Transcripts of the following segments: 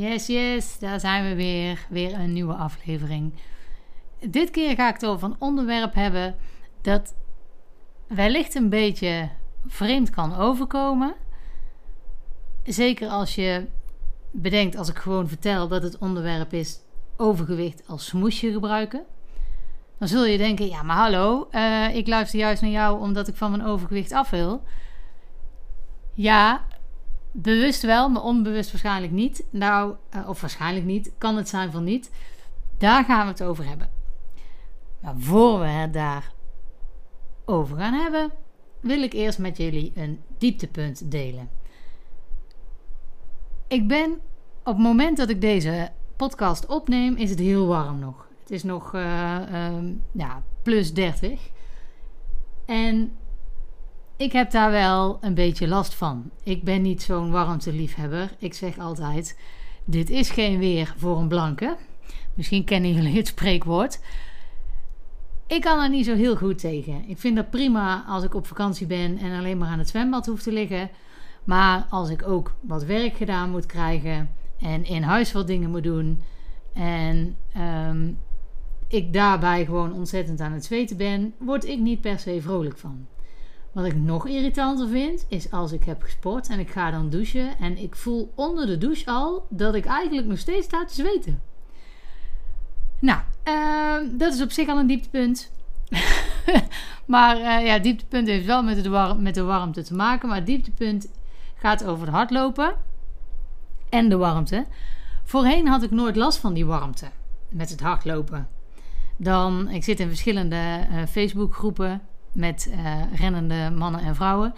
Yes, yes, daar zijn we weer. Weer een nieuwe aflevering. Dit keer ga ik het over een onderwerp hebben dat wellicht een beetje vreemd kan overkomen. Zeker als je bedenkt, als ik gewoon vertel dat het onderwerp is overgewicht als smoesje gebruiken. Dan zul je denken, ja maar hallo, uh, ik luister juist naar jou omdat ik van mijn overgewicht af wil. Ja, bewust wel, maar onbewust waarschijnlijk niet. Nou, uh, of waarschijnlijk niet, kan het zijn van niet. Daar gaan we het over hebben. Maar voor we het daar over gaan hebben, wil ik eerst met jullie een dieptepunt delen. Ik ben op het moment dat ik deze podcast opneem, is het heel warm nog. Het is nog uh, um, ja, plus 30. En ik heb daar wel een beetje last van. Ik ben niet zo'n warmteliefhebber. Ik zeg altijd: dit is geen weer voor een blanke. Misschien kennen jullie het spreekwoord. Ik kan er niet zo heel goed tegen. Ik vind dat prima als ik op vakantie ben en alleen maar aan het zwembad hoef te liggen. Maar als ik ook wat werk gedaan moet krijgen en in huis wat dingen moet doen en um, ik daarbij gewoon ontzettend aan het zweten ben, word ik niet per se vrolijk van. Wat ik nog irritanter vind, is als ik heb gesport en ik ga dan douchen en ik voel onder de douche al dat ik eigenlijk nog steeds sta te zweten. Nou, uh, dat is op zich al een dieptepunt. maar uh, ja, dieptepunt heeft wel met de, met de warmte te maken. Maar dieptepunt gaat over het hardlopen en de warmte. Voorheen had ik nooit last van die warmte met het hardlopen. Dan, ik zit in verschillende uh, Facebookgroepen met uh, rennende mannen en vrouwen.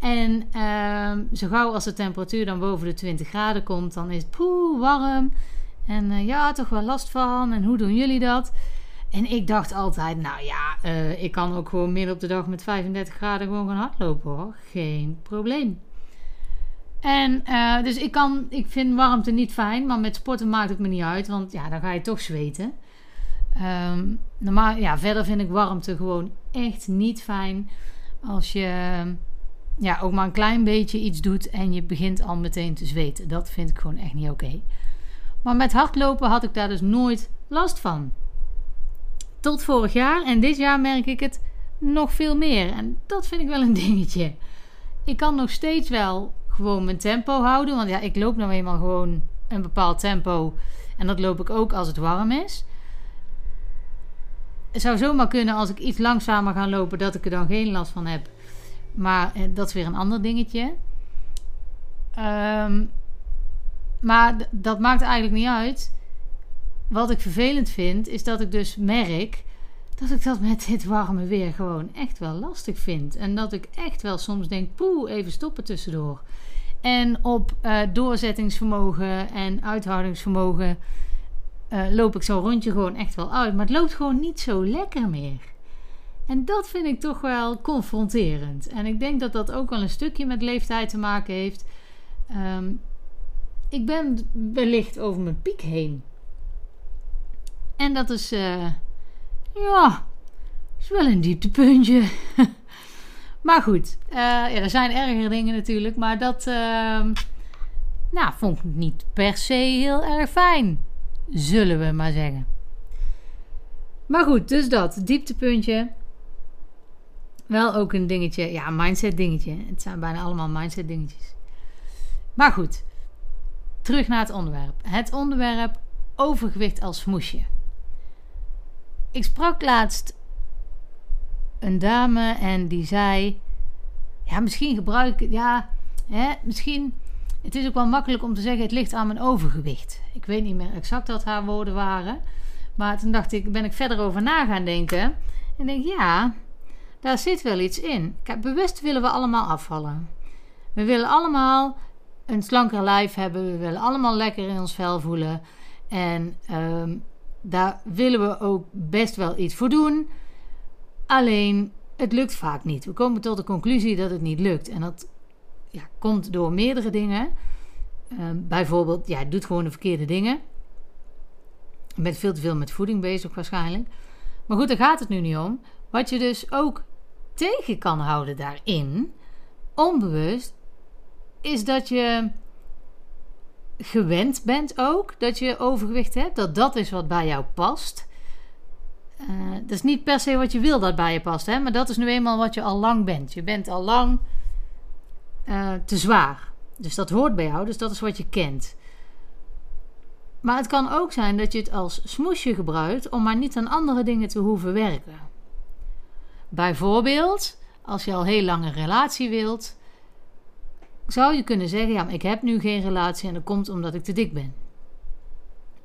En uh, zo gauw als de temperatuur dan boven de 20 graden komt, dan is het poeh warm. En uh, ja, toch wel last van. En hoe doen jullie dat? En ik dacht altijd, nou ja, uh, ik kan ook gewoon midden op de dag met 35 graden gewoon gaan hardlopen hoor. Geen probleem. En dus ik, kan, ik vind warmte niet fijn, maar met sporten maakt het me niet uit, want ja, dan ga je toch zweten. Um, normaal, ja, verder vind ik warmte gewoon echt niet fijn als je ja, ook maar een klein beetje iets doet en je begint al meteen te zweten. Dat vind ik gewoon echt niet oké. Maar met hardlopen had ik daar dus nooit last van. Tot vorig jaar en dit jaar merk ik het nog veel meer. En dat vind ik wel een dingetje. Ik kan nog steeds wel gewoon mijn tempo houden. Want ja, ik loop nou eenmaal gewoon een bepaald tempo. En dat loop ik ook als het warm is. Zou zomaar kunnen als ik iets langzamer ga lopen, dat ik er dan geen last van heb. Maar eh, dat is weer een ander dingetje. Um, maar dat maakt eigenlijk niet uit. Wat ik vervelend vind, is dat ik dus merk dat ik dat met dit warme weer gewoon echt wel lastig vind. En dat ik echt wel soms denk, poeh, even stoppen tussendoor. En op uh, doorzettingsvermogen en uithoudingsvermogen uh, loop ik zo'n rondje gewoon echt wel uit. Maar het loopt gewoon niet zo lekker meer. En dat vind ik toch wel confronterend. En ik denk dat dat ook wel een stukje met leeftijd te maken heeft. Um, ik ben wellicht over mijn piek heen. En dat is, uh, ja, is wel een dieptepuntje. maar goed, uh, ja, er zijn ergere dingen natuurlijk. Maar dat, uh, nou, vond ik niet per se heel erg fijn. Zullen we maar zeggen. Maar goed, dus dat, dieptepuntje. Wel ook een dingetje, ja, mindset dingetje. Het zijn bijna allemaal mindset dingetjes. Maar goed, terug naar het onderwerp. Het onderwerp overgewicht als smoesje. Ik sprak laatst een dame en die zei: Ja, misschien gebruik ik, ja, hè, misschien. Het is ook wel makkelijk om te zeggen: het ligt aan mijn overgewicht. Ik weet niet meer exact wat haar woorden waren. Maar toen dacht ik, ben ik verder over na gaan denken. En denk, ja, daar zit wel iets in. Kijk, bewust willen we allemaal afvallen. We willen allemaal een slanker lijf hebben. We willen allemaal lekker in ons vel voelen. En um, daar willen we ook best wel iets voor doen. Alleen, het lukt vaak niet. We komen tot de conclusie dat het niet lukt. En dat ja, komt door meerdere dingen. Um, bijvoorbeeld, ja, doet gewoon de verkeerde dingen. Je bent veel te veel met voeding bezig waarschijnlijk. Maar goed, daar gaat het nu niet om. Wat je dus ook tegen kan houden daarin, onbewust, is dat je gewend bent ook dat je overgewicht hebt, dat dat is wat bij jou past. Uh, dat is niet per se wat je wil dat bij je past, hè? maar dat is nu eenmaal wat je al lang bent. Je bent al lang uh, te zwaar. Dus dat hoort bij jou, dus dat is wat je kent. Maar het kan ook zijn dat je het als smoesje gebruikt om maar niet aan andere dingen te hoeven werken. Bijvoorbeeld, als je al heel lang een relatie wilt, zou je kunnen zeggen: Ja, maar ik heb nu geen relatie en dat komt omdat ik te dik ben.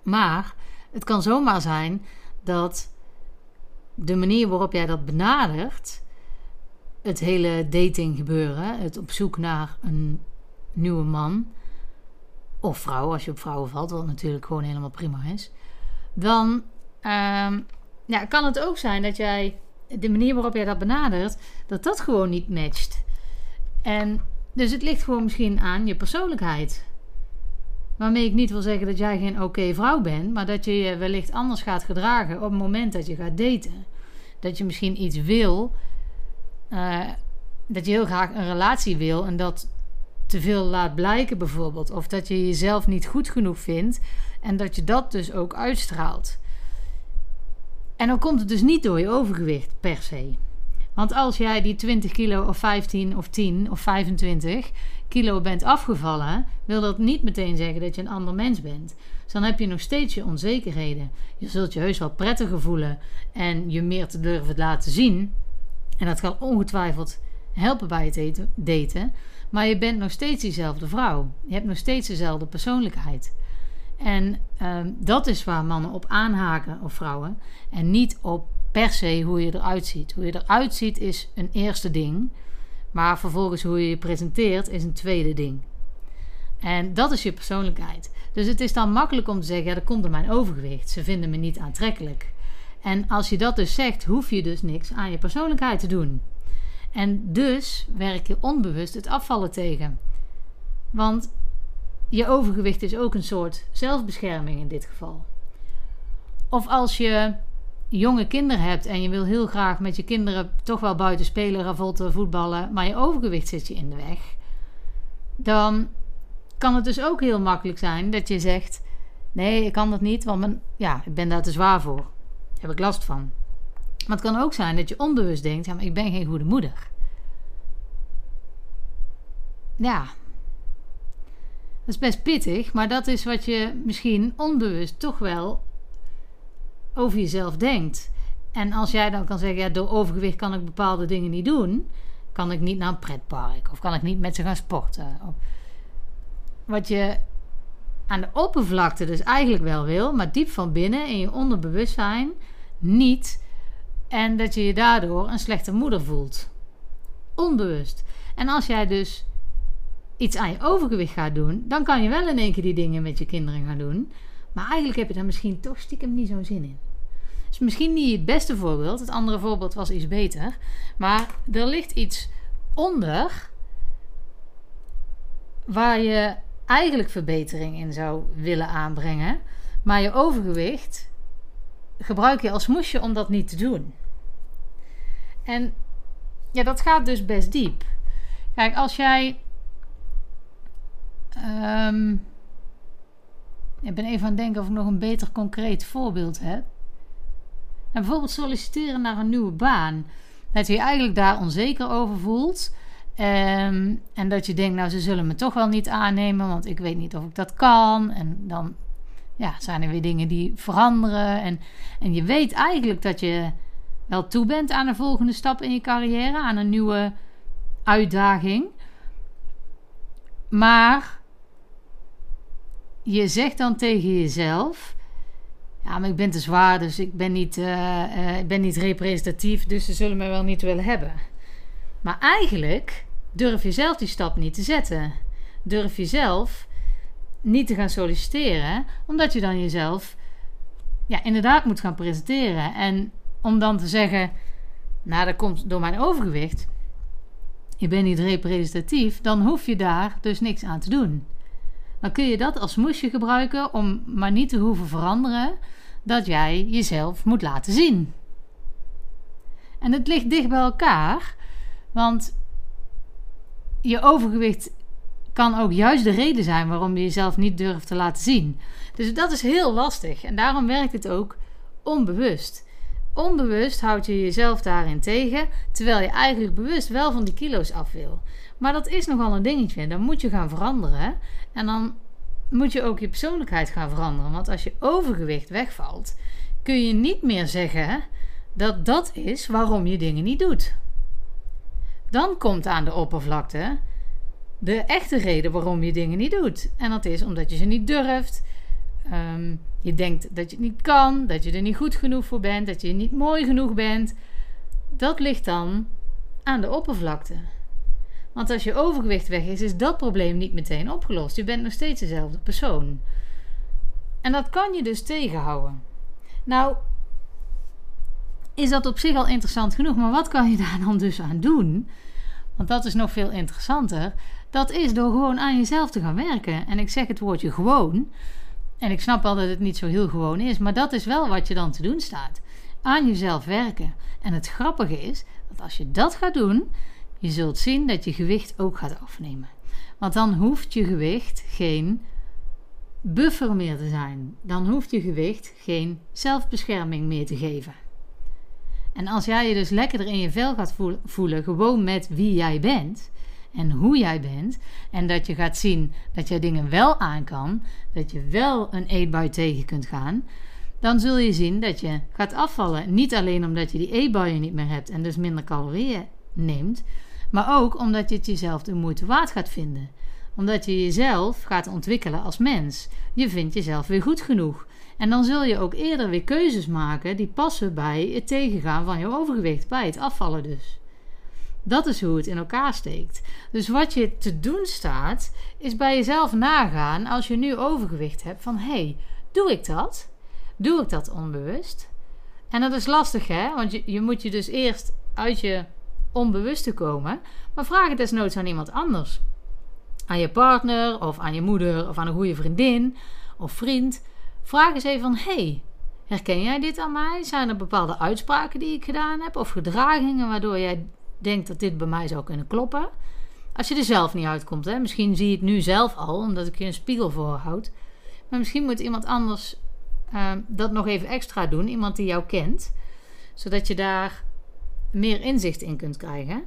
Maar het kan zomaar zijn dat de manier waarop jij dat benadert, het hele dating gebeuren, het op zoek naar een nieuwe man of vrouw, als je op vrouwen valt, wat natuurlijk gewoon helemaal prima is, dan um, ja, kan het ook zijn dat jij de manier waarop jij dat benadert, dat dat gewoon niet matcht. En dus het ligt gewoon misschien aan je persoonlijkheid. Waarmee ik niet wil zeggen dat jij geen oké vrouw bent, maar dat je je wellicht anders gaat gedragen op het moment dat je gaat daten. Dat je misschien iets wil, uh, dat je heel graag een relatie wil en dat te veel laat blijken bijvoorbeeld. Of dat je jezelf niet goed genoeg vindt en dat je dat dus ook uitstraalt. En dan komt het dus niet door je overgewicht per se. Want als jij die 20 kilo of 15 of 10 of 25 kilo bent afgevallen, wil dat niet meteen zeggen dat je een ander mens bent. Dus dan heb je nog steeds je onzekerheden. Je zult je heus wel prettiger voelen en je meer te durven laten zien. En dat kan ongetwijfeld helpen bij het daten. Maar je bent nog steeds diezelfde vrouw. Je hebt nog steeds dezelfde persoonlijkheid. En ehm, dat is waar mannen op aanhaken, of vrouwen. En niet op per se hoe je eruit ziet. Hoe je eruit ziet is een eerste ding. Maar vervolgens hoe je je presenteert is een tweede ding. En dat is je persoonlijkheid. Dus het is dan makkelijk om te zeggen: ja, komt door mijn overgewicht. Ze vinden me niet aantrekkelijk. En als je dat dus zegt, hoef je dus niks aan je persoonlijkheid te doen. En dus werk je onbewust het afvallen tegen. Want je overgewicht is ook een soort zelfbescherming in dit geval. Of als je jonge kinderen hebt en je wil heel graag met je kinderen toch wel buiten spelen, ravotten, voetballen, maar je overgewicht zit je in de weg, dan kan het dus ook heel makkelijk zijn dat je zegt: Nee, ik kan dat niet, want mijn, ja, ik ben daar te zwaar voor. Heb ik last van. Maar het kan ook zijn dat je onbewust denkt: ja, maar ik ben geen goede moeder. Ja. Dat is best pittig, maar dat is wat je misschien onbewust toch wel over jezelf denkt. En als jij dan kan zeggen: ja, door overgewicht kan ik bepaalde dingen niet doen. Kan ik niet naar een pretpark of kan ik niet met ze gaan sporten. Wat je aan de oppervlakte dus eigenlijk wel wil, maar diep van binnen in je onderbewustzijn niet en dat je je daardoor een slechte moeder voelt. Onbewust. En als jij dus iets aan je overgewicht gaat doen, dan kan je wel in één keer die dingen met je kinderen gaan doen. Maar eigenlijk heb je daar misschien toch stiekem niet zo'n zin in. is misschien niet het beste voorbeeld. Het andere voorbeeld was iets beter. Maar er ligt iets onder waar je eigenlijk verbetering in zou willen aanbrengen. Maar je overgewicht gebruik je als moesje om dat niet te doen. En ja, dat gaat dus best diep. Kijk, als jij. Um, ik ben even aan het denken of ik nog een beter concreet voorbeeld heb. En bijvoorbeeld solliciteren naar een nieuwe baan. Dat je je eigenlijk daar onzeker over voelt. Um, en dat je denkt, nou, ze zullen me toch wel niet aannemen, want ik weet niet of ik dat kan. En dan ja, zijn er weer dingen die veranderen. En, en je weet eigenlijk dat je wel toe bent aan een volgende stap in je carrière, aan een nieuwe uitdaging. Maar je zegt dan tegen jezelf: Ja, maar ik ben te zwaar, dus ik ben niet, uh, uh, ik ben niet representatief, dus ze zullen me wel niet willen hebben. Maar eigenlijk durf je zelf die stap niet te zetten. Durf je zelf niet te gaan solliciteren, omdat je dan jezelf ja, inderdaad moet gaan presenteren. En om dan te zeggen, nou dat komt door mijn overgewicht, je bent niet representatief, dan hoef je daar dus niks aan te doen. Dan kun je dat als moesje gebruiken om maar niet te hoeven veranderen dat jij jezelf moet laten zien. En het ligt dicht bij elkaar, want je overgewicht kan ook juist de reden zijn waarom je jezelf niet durft te laten zien. Dus dat is heel lastig. En daarom werkt het ook onbewust. Onbewust houd je jezelf daarin tegen, terwijl je eigenlijk bewust wel van die kilo's af wil. Maar dat is nogal een dingetje. Dan moet je gaan veranderen. En dan moet je ook je persoonlijkheid gaan veranderen. Want als je overgewicht wegvalt, kun je niet meer zeggen dat dat is waarom je dingen niet doet. Dan komt aan de oppervlakte de echte reden waarom je dingen niet doet. En dat is omdat je ze niet durft. Ehm, je denkt dat je het niet kan, dat je er niet goed genoeg voor bent, dat je niet mooi genoeg bent. Dat ligt dan aan de oppervlakte. Want als je overgewicht weg is, is dat probleem niet meteen opgelost. Je bent nog steeds dezelfde persoon. En dat kan je dus tegenhouden. Nou, is dat op zich al interessant genoeg, maar wat kan je daar dan dus aan doen? Want dat is nog veel interessanter. Dat is door gewoon aan jezelf te gaan werken. En ik zeg het woordje gewoon. En ik snap wel dat het niet zo heel gewoon is, maar dat is wel wat je dan te doen staat. Aan jezelf werken. En het grappige is dat als je dat gaat doen, je zult zien dat je gewicht ook gaat afnemen. Want dan hoeft je gewicht geen buffer meer te zijn. Dan hoeft je gewicht geen zelfbescherming meer te geven. En als jij je dus lekkerder in je vel gaat voelen, gewoon met wie jij bent en hoe jij bent, en dat je gaat zien dat jij dingen wel aan kan, dat je wel een eetbui tegen kunt gaan, dan zul je zien dat je gaat afvallen. Niet alleen omdat je die eetbuien niet meer hebt en dus minder calorieën neemt, maar ook omdat je het jezelf de moeite waard gaat vinden. Omdat je jezelf gaat ontwikkelen als mens. Je vindt jezelf weer goed genoeg. En dan zul je ook eerder weer keuzes maken die passen bij het tegengaan van je overgewicht, bij het afvallen dus. Dat is hoe het in elkaar steekt. Dus wat je te doen staat, is bij jezelf nagaan als je nu overgewicht hebt van hé, hey, doe ik dat? Doe ik dat onbewust? En dat is lastig hè, want je, je moet je dus eerst uit je onbewuste komen, maar vraag het desnoods aan iemand anders. Aan je partner of aan je moeder of aan een goede vriendin of vriend. Vraag eens even van hey, herken jij dit aan mij? Zijn er bepaalde uitspraken die ik gedaan heb of gedragingen waardoor jij denkt dat dit bij mij zou kunnen kloppen? Als je er zelf niet uitkomt, hè? misschien zie je het nu zelf al, omdat ik je een spiegel voorhoud. Maar misschien moet iemand anders uh, dat nog even extra doen, iemand die jou kent, zodat je daar meer inzicht in kunt krijgen.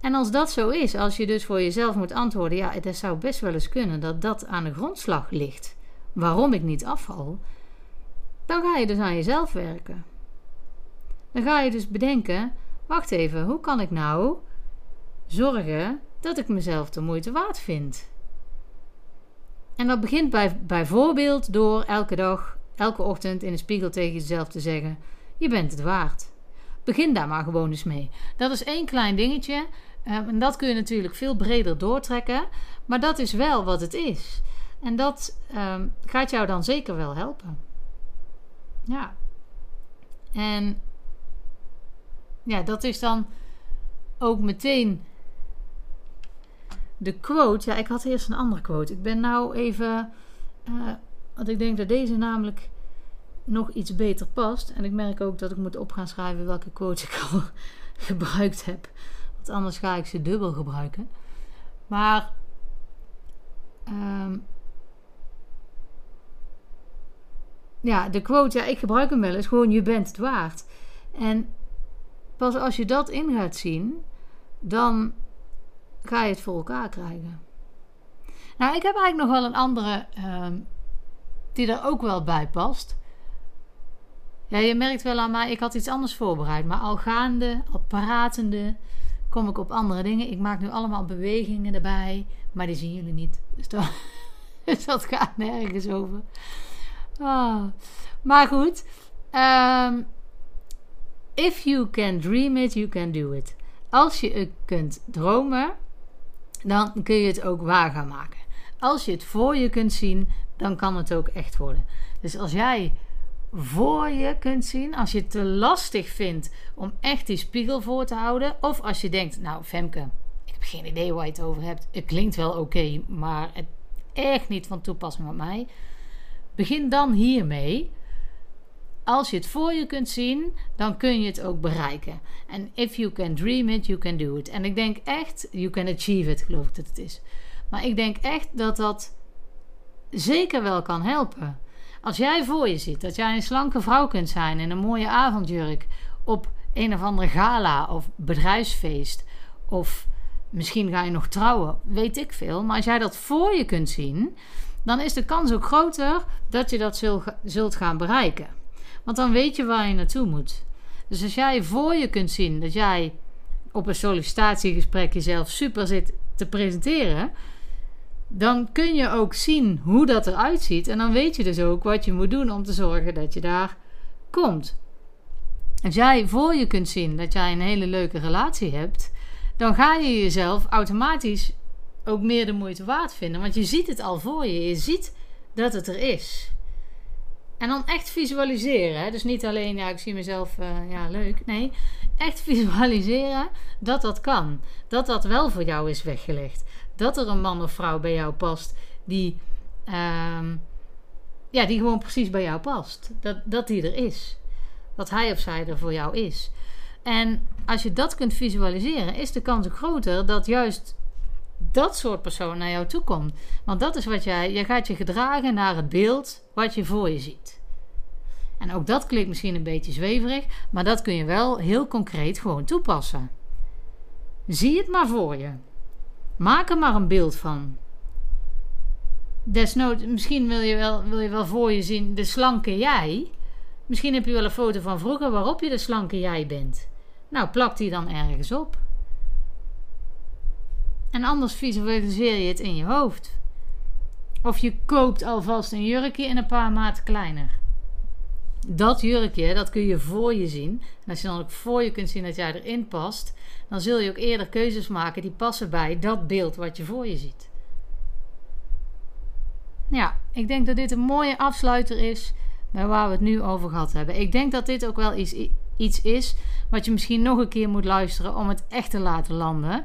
En als dat zo is, als je dus voor jezelf moet antwoorden, ja, het zou best wel eens kunnen dat dat aan de grondslag ligt, waarom ik niet afval, dan ga je dus aan jezelf werken. Dan ga je dus bedenken, wacht even, hoe kan ik nou zorgen dat ik mezelf de moeite waard vind? En dat begint bij, bijvoorbeeld door elke dag, elke ochtend in de spiegel tegen jezelf te zeggen: Je bent het waard. Begin daar maar gewoon eens mee. Dat is één klein dingetje. Ehm, en dat kun je natuurlijk veel breder doortrekken. Maar dat is wel wat het is. En dat ehm, gaat jou dan zeker wel helpen. Ja. En ja, dat is dan ook meteen de quote. Ja, ik had eerst een andere quote. Ik ben nou even. Uh, want ik denk dat deze namelijk nog iets beter past. En ik merk ook dat ik moet op gaan schrijven welke quotes ik al gebruikt heb. Want anders ga ik ze dubbel gebruiken. Maar um, ja, de quote, ja, ik gebruik hem wel eens gewoon: je bent het waard. En pas als je dat in gaat zien, dan ga je het voor elkaar krijgen. Nou, ik heb eigenlijk nog wel een andere um, die er ook wel bij past. Ja, je merkt wel aan mij, ik had iets anders voorbereid. Maar al gaande, al pratende, kom ik op andere dingen. Ik maak nu allemaal bewegingen erbij. Maar die zien jullie niet. Dus dat, dus dat gaat nergens over. Oh. Maar goed. Um, if you can dream it, you can do it. Als je het kunt dromen, dan kun je het ook waar gaan maken. Als je het voor je kunt zien, dan kan het ook echt worden. Dus als jij voor je kunt zien. Als je het te lastig vindt om echt die spiegel voor te houden. Of als je denkt, nou Femke, ik heb geen idee waar je het over hebt. Het klinkt wel oké, maar het echt niet van toepassing op mij. Begin dan hiermee. Als je het voor je kunt zien, dan kun je het ook bereiken. En if you can dream it, you can do it. En ik denk echt, you can achieve it, geloof ik dat het is. Maar ik denk echt dat dat zeker wel kan helpen. Als jij voor je ziet dat jij een slanke vrouw kunt zijn in een mooie avondjurk op een of andere gala of bedrijfsfeest of misschien ga je nog trouwen, weet ik veel. Maar als jij dat voor je kunt zien, dan is de kans ook groter dat je dat zult gaan bereiken. Want dan weet je waar je naartoe moet. Dus als jij voor je kunt zien dat jij op een sollicitatiegesprek jezelf super zit te presenteren, dan kun je ook zien hoe dat eruit ziet. En dan weet je dus ook wat je moet doen om te zorgen dat je daar komt. Als jij voor je kunt zien dat jij een hele leuke relatie hebt, dan ga je jezelf automatisch ook meer de moeite waard vinden. Want je ziet het al voor je. Je ziet dat het er is. En dan echt visualiseren. Dus niet alleen, ja, ik zie mezelf, uh, ja, leuk. Nee, echt visualiseren dat dat kan. Dat dat wel voor jou is weggelegd. Dat er een man of vrouw bij jou past die, uh, ja, die gewoon precies bij jou past. Dat, dat die er is. Dat hij of zij er voor jou is. En als je dat kunt visualiseren, is de kans groter dat juist dat soort persoon naar jou toe komt. Want dat is wat jij, je gaat je gedragen naar het beeld wat je voor je ziet. En ook dat klinkt misschien een beetje zweverig, maar dat kun je wel heel concreet gewoon toepassen. Zie het maar voor je. Maak er maar een beeld van. Desnoods, misschien wil je, wel, wil je wel voor je zien de slanke jij. Misschien heb je wel een foto van vroeger waarop je de slanke jij bent. Nou, plak die dan ergens op. En anders visualiseer je het in je hoofd. Of je koopt alvast een jurkje in een paar maten kleiner. Dat jurkje, dat kun je voor je zien. En als je dan ook voor je kunt zien dat jij erin past, dan zul je ook eerder keuzes maken die passen bij dat beeld wat je voor je ziet. Ja, ik denk dat dit een mooie afsluiter is bij waar we het nu over gehad hebben. Ik denk dat dit ook wel iets, iets is wat je misschien nog een keer moet luisteren om het echt te laten landen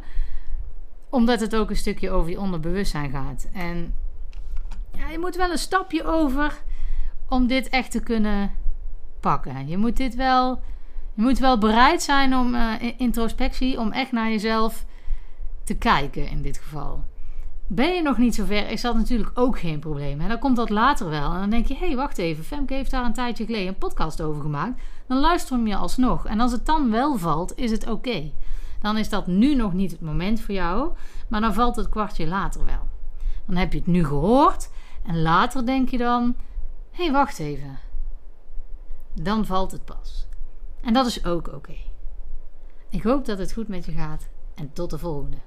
omdat het ook een stukje over je onderbewustzijn gaat. En ja, je moet wel een stapje over om dit echt te kunnen pakken. Je moet dit wel. Je moet wel bereid zijn om uh, introspectie, om echt naar jezelf te kijken in dit geval. Ben je nog niet zover, is dat natuurlijk ook geen probleem. En dan komt dat later wel. En dan denk je, hé, hey, wacht even. Femke heeft daar een tijdje geleden een podcast over gemaakt. Dan luister hem je alsnog. En als het dan wel valt, is het oké dan is dat nu nog niet het moment voor jou, maar dan valt het kwartje later wel. Dan heb je het nu gehoord en later denk je dan: hé, hey, wacht even. Dan valt het pas. En dat is ook oké. Ik hoop dat het goed met je gaat en tot de volgende.